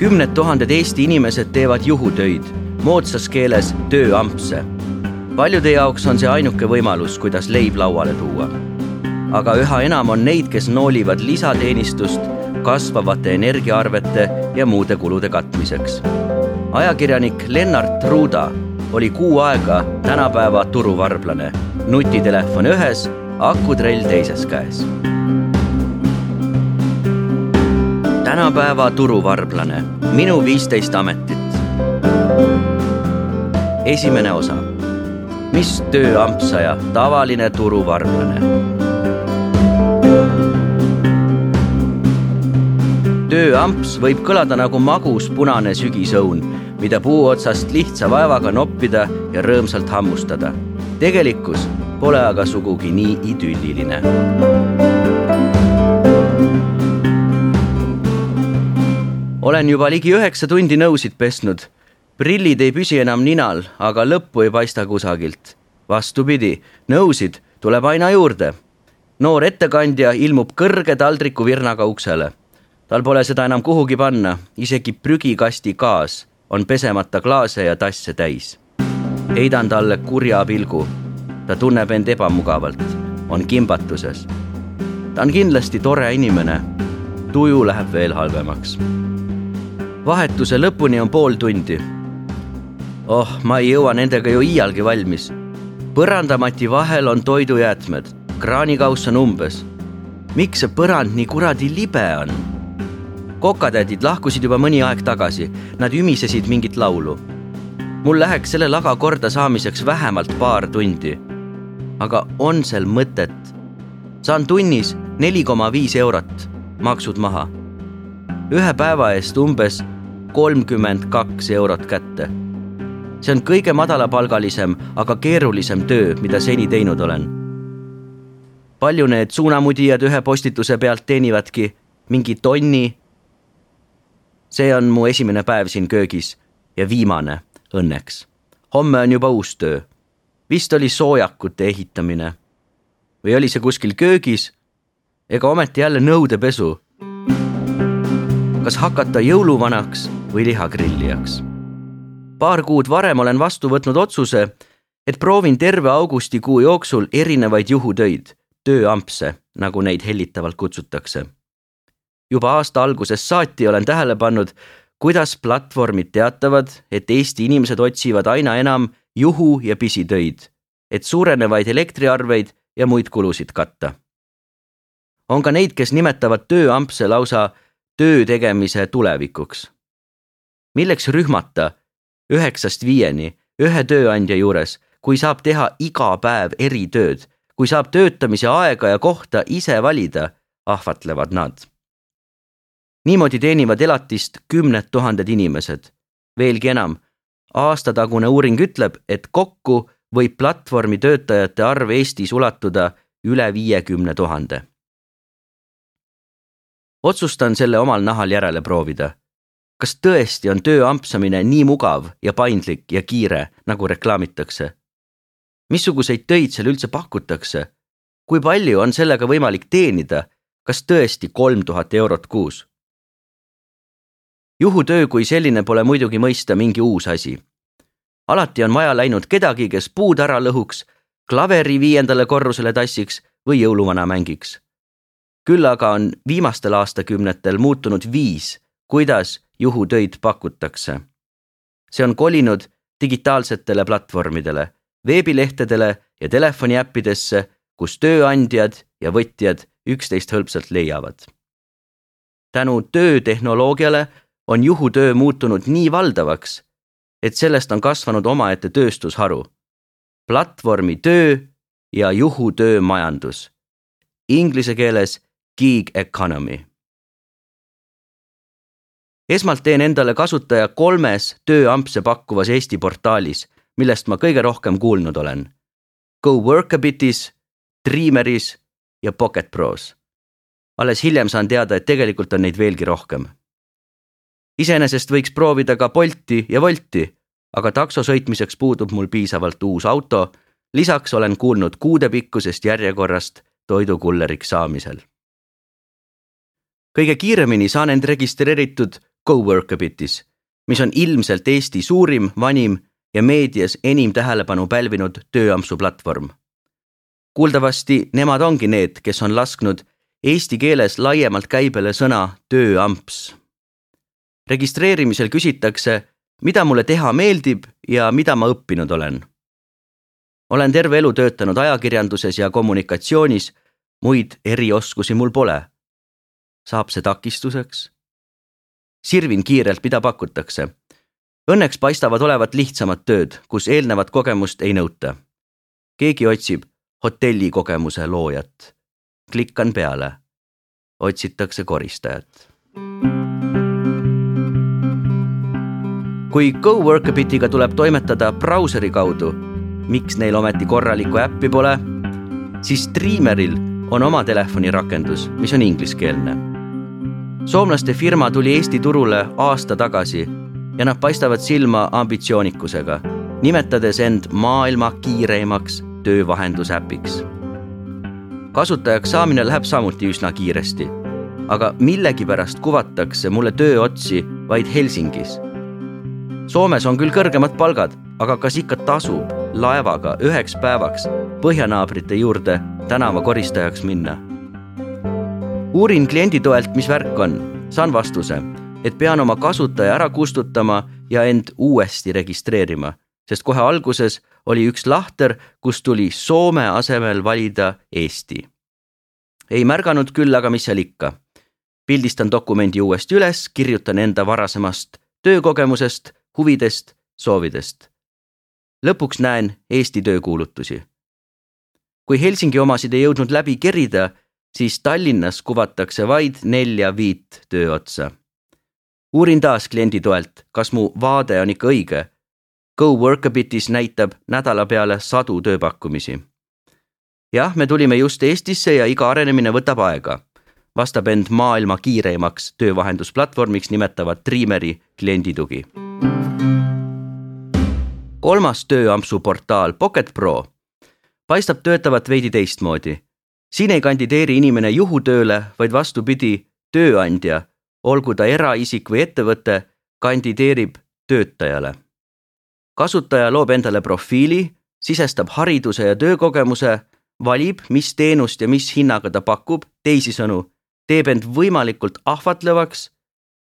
kümned tuhanded Eesti inimesed teevad juhutöid, moodsas keeles tööampse. paljude jaoks on see ainuke võimalus, kuidas leib lauale tuua. aga üha enam on neid, kes noolivad lisateenistust kasvavate energiaarvete ja muude kulude katmiseks. ajakirjanik Lennart Ruuda oli kuu aega tänapäeva turuvarblane, nutitelefon ühes, akutrell teises käes tänapäeva turuvarblane, minu viisteist ametit. esimene osa. mis tööampsaja, tavaline turuvarblane. tööamps võib kõlada nagu magus punane sügisõun, mida puu otsast lihtsa vaevaga noppida ja rõõmsalt hammustada. tegelikkus pole aga sugugi nii idülliline olen juba ligi üheksa tundi nõusid pesnud. prillid ei püsi enam ninal, aga lõppu ei paista kusagilt. vastupidi, nõusid tuleb aina juurde. noor ettekandja ilmub kõrge taldriku virnaga uksele. tal pole seda enam kuhugi panna, isegi prügikasti gaas on pesemata klaase ja tasse täis. heidan talle kurja pilgu. ta tunneb end ebamugavalt, on kimbatuses. ta on kindlasti tore inimene. tuju läheb veel halvemaks vahetuse lõpuni on pool tundi. oh, ma ei jõua nendega ju iialgi valmis. põrandamati vahel on toidujäätmed, kraanikauss on umbes. miks see põrand nii kuradi libe on? kokatädid lahkusid juba mõni aeg tagasi, nad ümisesid mingit laulu. mul läheks selle laga korda saamiseks vähemalt paar tundi. aga on sel mõtet? saan tunnis neli koma viis eurot, maksud maha ühe päeva eest umbes kolmkümmend kaks eurot kätte. see on kõige madalapalgalisem, aga keerulisem töö, mida seni teinud olen. palju need suunamudijad ühe postituse pealt teenivadki? mingi tonni? see on mu esimene päev siin köögis ja viimane, õnneks. homme on juba uus töö. vist oli soojakute ehitamine. või oli see kuskil köögis? ega ometi jälle nõudepesu kas hakata jõuluvanaks või lihagrillijaks. paar kuud varem olen vastu võtnud otsuse, et proovin terve augustikuu jooksul erinevaid juhutöid, tööampse, nagu neid hellitavalt kutsutakse. juba aasta algusest saati olen tähele pannud, kuidas platvormid teatavad, et Eesti inimesed otsivad aina enam juhu- ja pisitöid, et suurenevaid elektriarveid ja muid kulusid katta. on ka neid, kes nimetavad tööampse lausa töö tegemise tulevikuks. milleks rühmata üheksast viieni ühe tööandja juures, kui saab teha iga päev eritööd, kui saab töötamise aega ja kohta ise valida, ahvatlevad nad. niimoodi teenivad elatist kümned tuhanded inimesed. veelgi enam, aastatagune uuring ütleb, et kokku võib platvormi töötajate arv Eestis ulatuda üle viiekümne tuhande otsustan selle omal nahal järele proovida. kas tõesti on töö ampsamine nii mugav ja paindlik ja kiire, nagu reklaamitakse? missuguseid töid seal üldse pakutakse? kui palju on sellega võimalik teenida? kas tõesti kolm tuhat eurot kuus? juhutöö kui selline pole muidugi mõista mingi uus asi. alati on vaja läinud kedagi, kes puud ära lõhuks, klaveri viiendale korrusele tassiks või jõuluvana mängiks küll aga on viimastel aastakümnetel muutunud viis, kuidas juhutöid pakutakse. see on kolinud digitaalsetele platvormidele, veebilehtedele ja telefoniäppidesse, kus tööandjad ja võtjad üksteist hõlpsalt leiavad. tänu töötehnoloogiale on juhutöö muutunud nii valdavaks, et sellest on kasvanud omaette tööstusharu. platvormitöö ja juhutöömajandus. Inglise keeles gig economy. esmalt teen endale kasutaja kolmes tööampse pakkuvas Eesti portaalis, millest ma kõige rohkem kuulnud olen. Go Workabitis, Dreameris ja Pocket Pros. alles hiljem saan teada, et tegelikult on neid veelgi rohkem. iseenesest võiks proovida ka Bolti ja Wolti, aga takso sõitmiseks puudub mul piisavalt uus auto. lisaks olen kuulnud kuudepikkusest järjekorrast toidukulleriks saamisel kõige kiiremini saan end registreeritud Coworkabitis, mis on ilmselt Eesti suurim, vanim ja meedias enim tähelepanu pälvinud tööampsu platvorm. kuuldavasti nemad ongi need, kes on lasknud eesti keeles laiemalt käibele sõna tööamps. registreerimisel küsitakse, mida mulle teha meeldib ja mida ma õppinud olen. olen terve elu töötanud ajakirjanduses ja kommunikatsioonis, muid erioskusi mul pole. Saab see takistuseks? sirvin kiirelt, mida pakutakse. Õnneks paistavad olevat lihtsamad tööd, kus eelnevat kogemust ei nõuta. keegi otsib hotellikogemuse loojat. klikkan peale. otsitakse koristajat. kui GoWorkabitiga tuleb toimetada brauseri kaudu, miks neil ometi korralikku äppi pole, siis Dreameril on oma telefonirakendus, mis on ingliskeelne soomlaste firma tuli Eesti turule aasta tagasi ja nad paistavad silma ambitsioonikusega, nimetades end maailma kiireimaks töövahendusäpiks. kasutajaks saamine läheb samuti üsna kiiresti, aga millegipärast kuvatakse mulle tööotsi vaid Helsingis. Soomes on küll kõrgemad palgad, aga kas ikka tasub laevaga üheks päevaks põhjanaabrite juurde tänavakoristajaks minna uurin kliendi toelt, mis värk on, saan vastuse, et pean oma kasutaja ära kustutama ja end uuesti registreerima, sest kohe alguses oli üks lahter, kus tuli Soome asemel valida Eesti. ei märganud küll, aga mis seal ikka. pildistan dokumendi uuesti üles, kirjutan enda varasemast töökogemusest, huvidest, soovidest. lõpuks näen Eesti töökuulutusi. kui Helsingi omasid ei jõudnud läbi kerida, siis Tallinnas kuvatakse vaid nelja-viit tööotsa. uurin taas kliendi toelt, kas mu vaade on ikka õige. GoWorkabitis näitab nädala peale sadu tööpakkumisi. jah, me tulime just Eestisse ja iga arenemine võtab aega, vastab end maailma kiireimaks töövahendusplatvormiks nimetavad Dreameri klienditugi. kolmas tööampsu portaal Pocket Pro paistab töötavat veidi teistmoodi siin ei kandideeri inimene juhutööle, vaid vastupidi, tööandja, olgu ta eraisik või ettevõte, kandideerib töötajale. kasutaja loob endale profiili, sisestab hariduse ja töökogemuse, valib, mis teenust ja mis hinnaga ta pakub, teisisõnu, teeb end võimalikult ahvatlevaks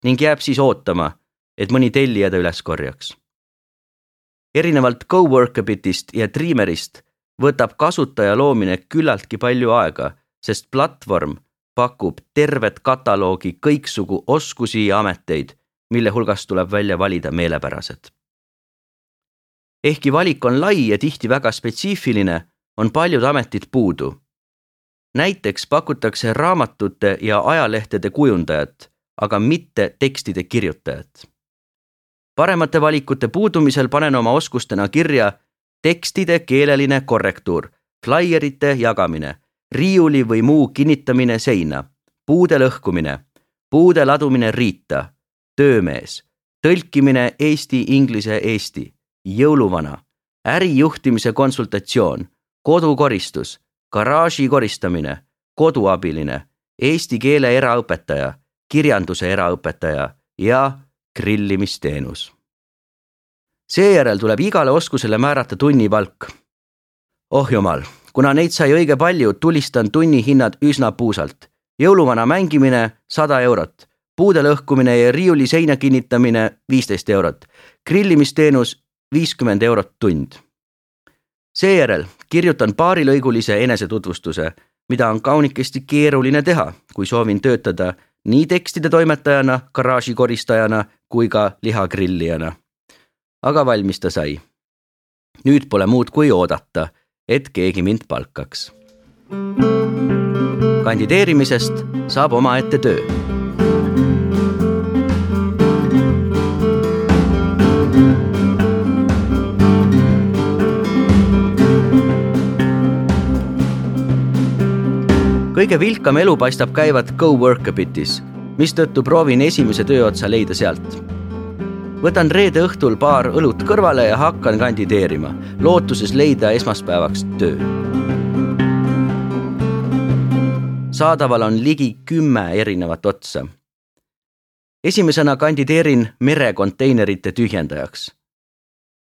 ning jääb siis ootama, et mõni tellija ta üles korjaks. erinevalt GoWorkabitist ja Dreamerist võtab kasutaja loomine küllaltki palju aega, sest platvorm pakub tervet kataloogi kõiksugu oskusi ja ameteid, mille hulgast tuleb välja valida meelepärased. ehkki valik on lai ja tihti väga spetsiifiline, on paljud ametid puudu. näiteks pakutakse raamatute ja ajalehtede kujundajat, aga mitte tekstide kirjutajat. paremate valikute puudumisel panen oma oskustena kirja tekstide keeleline korrektuur, flaierite jagamine, riiuli või muu kinnitamine seina, puude lõhkumine, puude ladumine riita, töömees, tõlkimine eesti-inglise eesti, jõuluvana, ärijuhtimise konsultatsioon, kodukoristus, garaaži koristamine, koduabiline, eesti keele eraõpetaja, kirjanduse eraõpetaja ja grillimisteenus seejärel tuleb igale oskusele määrata tunnipalk. oh jumal, kuna neid sai õige palju, tulistan tunnihinnad üsna puusalt. jõuluvana mängimine sada eurot, puude lõhkumine ja riiuli seina kinnitamine viisteist eurot, grillimisteenus viiskümmend eurot tund. seejärel kirjutan paarilõigulise enesetutvustuse, mida on kaunikesti keeruline teha, kui soovin töötada nii tekstide toimetajana, garaažikoristajana kui ka lihagrillijana aga valmis ta sai. nüüd pole muud kui oodata, et keegi mind palkaks. kandideerimisest saab omaette töö kõige vilkam elu paistab käivat GoWorkabitis, mistõttu proovin esimese tööotsa leida sealt võtan reede õhtul paar õlut kõrvale ja hakkan kandideerima, lootuses leida esmaspäevaks töö. saadaval on ligi kümme erinevat otsa. esimesena kandideerin merekonteinerite tühjendajaks.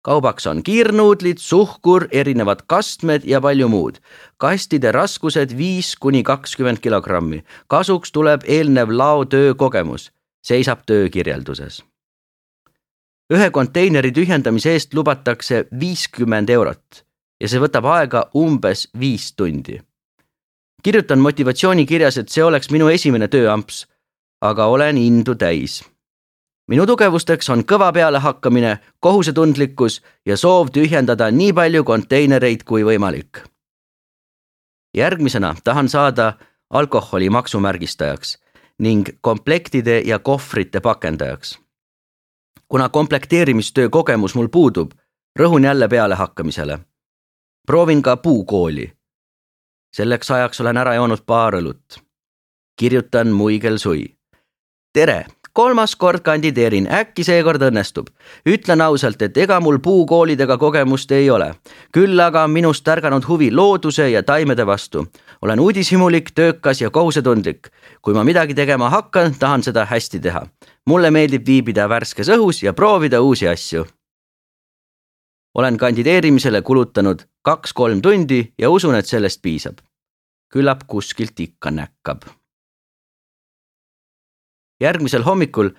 kaubaks on kiirnuudlid, suhkur, erinevad kastmed ja palju muud. kastide raskused viis kuni kakskümmend kilogrammi. kasuks tuleb eelnev laotöö kogemus, seisab töökirjelduses. Ühe konteineri tühjendamise eest lubatakse viiskümmend eurot ja see võtab aega umbes viis tundi. kirjutan motivatsioonikirjas, et see oleks minu esimene tööamps aga olen indu täis. minu tugevusteks on kõva pealehakkamine, kohusetundlikkus ja soov tühjendada nii palju konteinereid kui võimalik. järgmisena tahan saada alkoholi maksumärgistajaks ning komplektide ja kohvrite pakendajaks. Kuna komplekteerimistöö kogemus mul puudub, rõhun jälle pealehakkamisele. proovin ka puukooli. selleks ajaks olen ära joonud paar õlut. kirjutan muigelsui tere, kolmas kord kandideerin, äkki seekord õnnestub. ütlen ausalt, et ega mul puukoolidega kogemust ei ole. küll aga on minust ärganud huvi looduse ja taimede vastu. Olen uudishimulik, töökas ja kohusetundlik. kui ma midagi tegema hakkan, tahan seda hästi teha. mulle meeldib viibida värskes õhus ja proovida uusi asju. olen kandideerimisele kulutanud kaks-kolm tundi ja usun, et sellest piisab. küllap kuskilt ikka näkkab järgmisel hommikul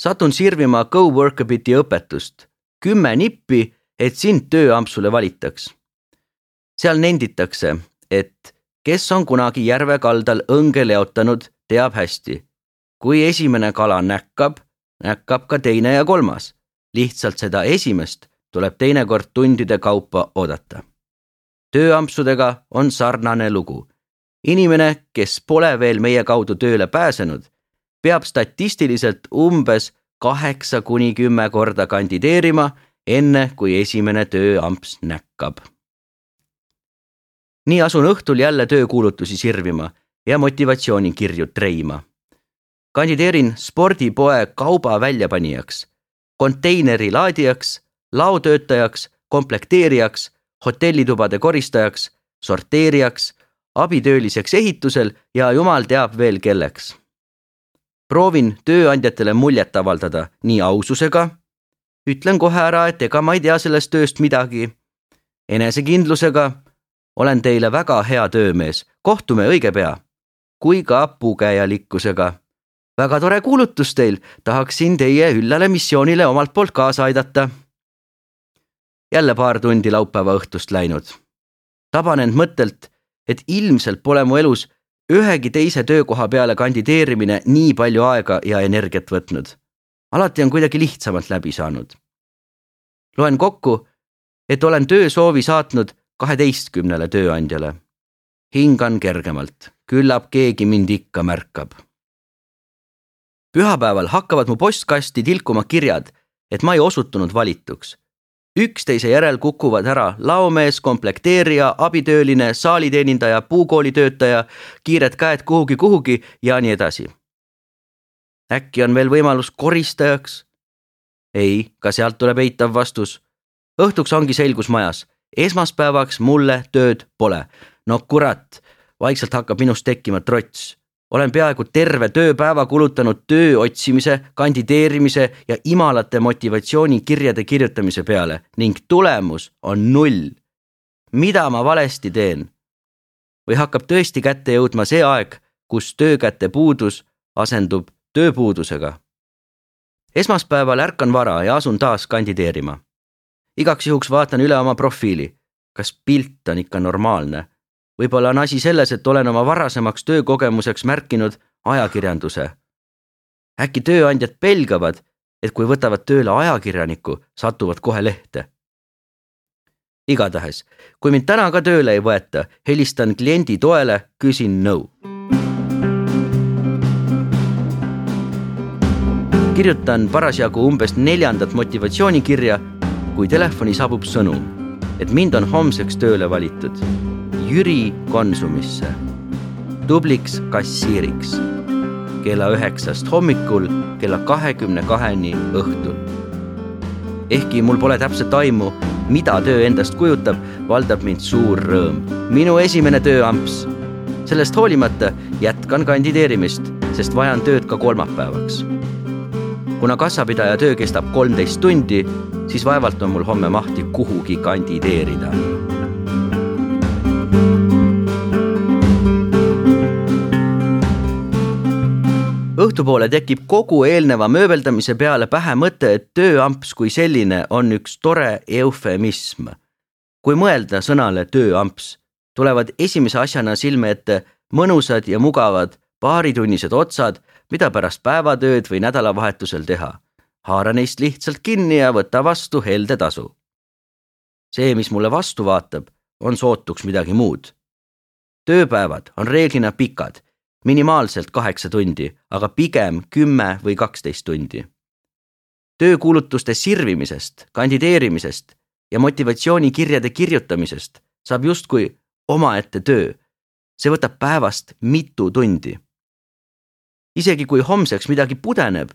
satun sirvima Go Workabiti õpetust. kümme nippi, et sind tööampsule valitaks. seal nenditakse, et kes on kunagi järve kaldal õnge leotanud, teab hästi. kui esimene kala näkkab, näkkab ka teine ja kolmas. lihtsalt seda esimest tuleb teinekord tundide kaupa oodata. tööampsudega on sarnane lugu. inimene, kes pole veel meie kaudu tööle pääsenud peab statistiliselt umbes kaheksa kuni kümme korda kandideerima, enne kui esimene tööamps näkkab. Nii asun õhtul jälle töökuulutusi sirvima ja motivatsioonikirju treima. kandideerin spordipoe kauba väljapanijaks, konteineri laadijaks, laotöötajaks, komplekteerijaks, hotellitubade koristajaks, sorteerijaks, abitööliseks ehitusel ja jumal teab veel kelleks. Proovin tööandjatele muljet avaldada nii aususega, ütlen kohe ära, et ega ma ei tea sellest tööst midagi, enesekindlusega, olen teile väga hea töömees, kohtume õige pea, kui ka pugejalikkusega. väga tore kuulutus teil, tahaksin teie üllale missioonile omalt poolt kaasa aidata. jälle paar tundi laupäeva õhtust läinud. taban end mõttelt, et ilmselt pole mu elus ühegi teise töökoha peale kandideerimine nii palju aega ja energiat võtnud. alati on kuidagi lihtsamalt läbi saanud. loen kokku, et olen töösoovi saatnud kaheteistkümnele tööandjale. hingan kergemalt, küllap keegi mind ikka märkab. pühapäeval hakkavad mu postkasti tilkuma kirjad, et ma ei osutunud valituks üksteise järel kukuvad ära laomees, komplekteerija, abitööline, saaliteenindaja, puukoolitöötaja, kiired käed kuhugi, kuhugi ja nii edasi. äkki on veel võimalus koristajaks? ei, ka sealt tuleb eitav vastus. õhtuks ongi selgus majas, esmaspäevaks mulle tööd pole. no kurat, vaikselt hakkab minust tekkima trots olen peaaegu terve tööpäeva kulutanud töö otsimise, kandideerimise ja imalate motivatsioonikirjade kirjutamise peale ning tulemus on null. mida ma valesti teen? või hakkab tõesti kätte jõudma see aeg, kus töökäte puudus asendub tööpuudusega? esmaspäeval ärkan vara ja asun taas kandideerima. Igaks juhuks vaatan üle oma profiili. kas pilt on ikka normaalne? võib-olla on asi selles, et olen oma varasemaks töökogemuseks märkinud ajakirjanduse. äkki tööandjad pelgavad, et kui võtavad tööle ajakirjaniku, satuvad kohe lehte. igatahes, kui mind täna ka tööle ei võeta, helistan kliendi toele, küsin nõu. kirjutan parasjagu umbes neljandat motivatsioonikirja, kui telefoni saabub sõnum, et mind on homseks tööle valitud Jüri Konsumisse tubliks kassiiriks kella üheksast hommikul kella kahekümne kaheni õhtul. ehkki mul pole täpset aimu, mida töö endast kujutab, valdab mind suur rõõm. minu esimene tööamps. sellest hoolimata jätkan kandideerimist, sest vajan tööd ka kolmapäevaks. Kuna kassapidaja töö kestab kolmteist tundi, siis vaevalt on mul homme mahti kuhugi kandideerida õhtupoole tekib kogu eelneva mööbeldamise peale pähe mõte, et tööamps kui selline on üks tore eufemism. kui mõelda sõnale tööamps, tulevad esimese asjana silme ette mõnusad ja mugavad paaritunnised otsad, mida pärast päevatööd või nädalavahetusel teha. haara neist lihtsalt kinni ja võta vastu helde tasu. see, mis mulle vastu vaatab, on sootuks midagi muud. tööpäevad on reeglina pikad minimaalselt kaheksa tundi, aga pigem kümme või kaksteist tundi. töökuulutuste sirvimisest, kandideerimisest ja motivatsioonikirjade kirjutamisest saab justkui omaette töö. see võtab päevast mitu tundi. Isegi kui homseks midagi pudeneb,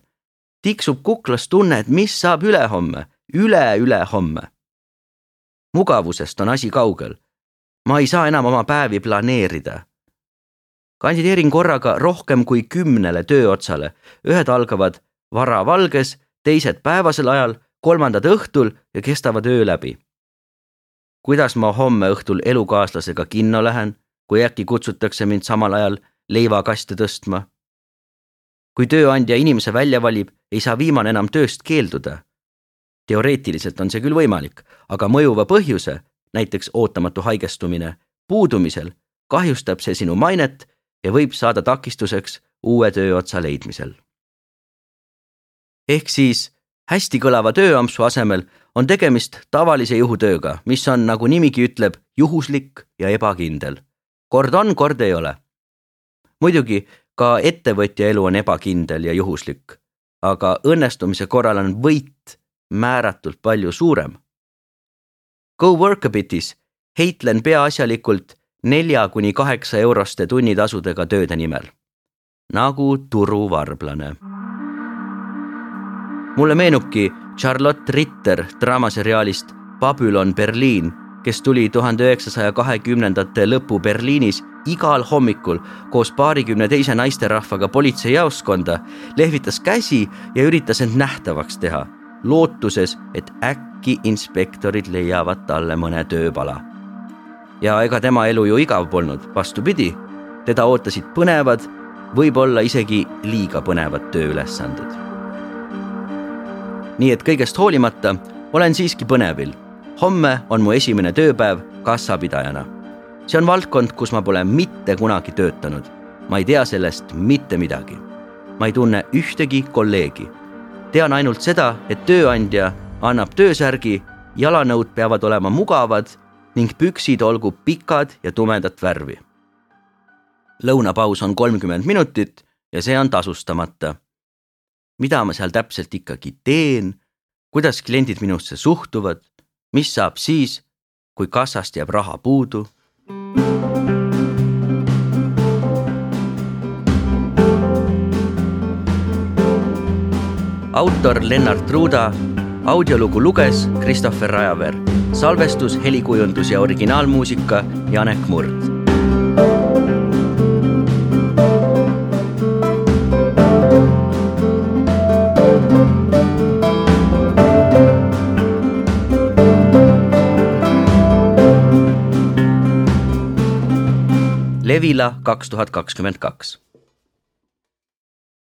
tiksub kuklas tunne, et mis saab ülehomme, üle-ülehomme. mugavusest on asi kaugel. ma ei saa enam oma päevi planeerida kandideerin korraga rohkem kui kümnele tööotsale. ühed algavad varavalges, teised päevasel ajal, kolmandad õhtul ja kestavad öö läbi. kuidas ma homme õhtul elukaaslasega kinno lähen, kui äkki kutsutakse mind samal ajal leivakaste tõstma? Kui tööandja inimese välja valib, ei saa viimane enam tööst keelduda. teoreetiliselt on see küll võimalik, aga mõjuva põhjuse, näiteks ootamatu haigestumine, puudumisel kahjustab see sinu mainet ja võib saada takistuseks uue tööotsa leidmisel. ehk siis hästi kõlava tööampsu asemel on tegemist tavalise juhutööga, mis on, nagu nimigi ütleb, juhuslik ja ebakindel. kord on, kord ei ole. muidugi ka ettevõtja elu on ebakindel ja juhuslik, aga õnnestumise korral on võit määratult palju suurem. Go Workabitis heitlen peaasjalikult nelja kuni kaheksa euroste tunnitasudega tööde nimel. nagu turuvarblane. mulle meenubki Charlotte Ritter draamaseriaalist Babylon Berliin, kes tuli tuhande üheksasaja kahekümnendate lõpu Berliinis igal hommikul koos paarikümne teise naisterahvaga politseijaoskonda, lehvitas käsi ja üritas end nähtavaks teha, lootuses, et äkki inspektorid leiavad talle mõne tööpala ja ega tema elu ju igav polnud, vastupidi, teda ootasid põnevad, võib-olla isegi liiga põnevad tööülesanded. nii et kõigest hoolimata olen siiski põnevil. Homme on mu esimene tööpäev kassapidajana. see on valdkond, kus ma pole mitte kunagi töötanud. ma ei tea sellest mitte midagi. ma ei tunne ühtegi kolleegi. tean ainult seda, et tööandja annab töösärgi, jalanõud peavad olema mugavad ning püksid olgu pikad ja tumedat värvi. lõunapaus on kolmkümmend minutit ja see on tasustamata. mida ma seal täpselt ikkagi teen, kuidas kliendid minusse suhtuvad, mis saab siis, kui kassast jääb raha puudu? autor Lennart Ruuda, audiolugu luges Christopher Rajaveer salvestus, helikujundus ja originaalmuusika Janek Murd. Levila kaks tuhat kakskümmend kaks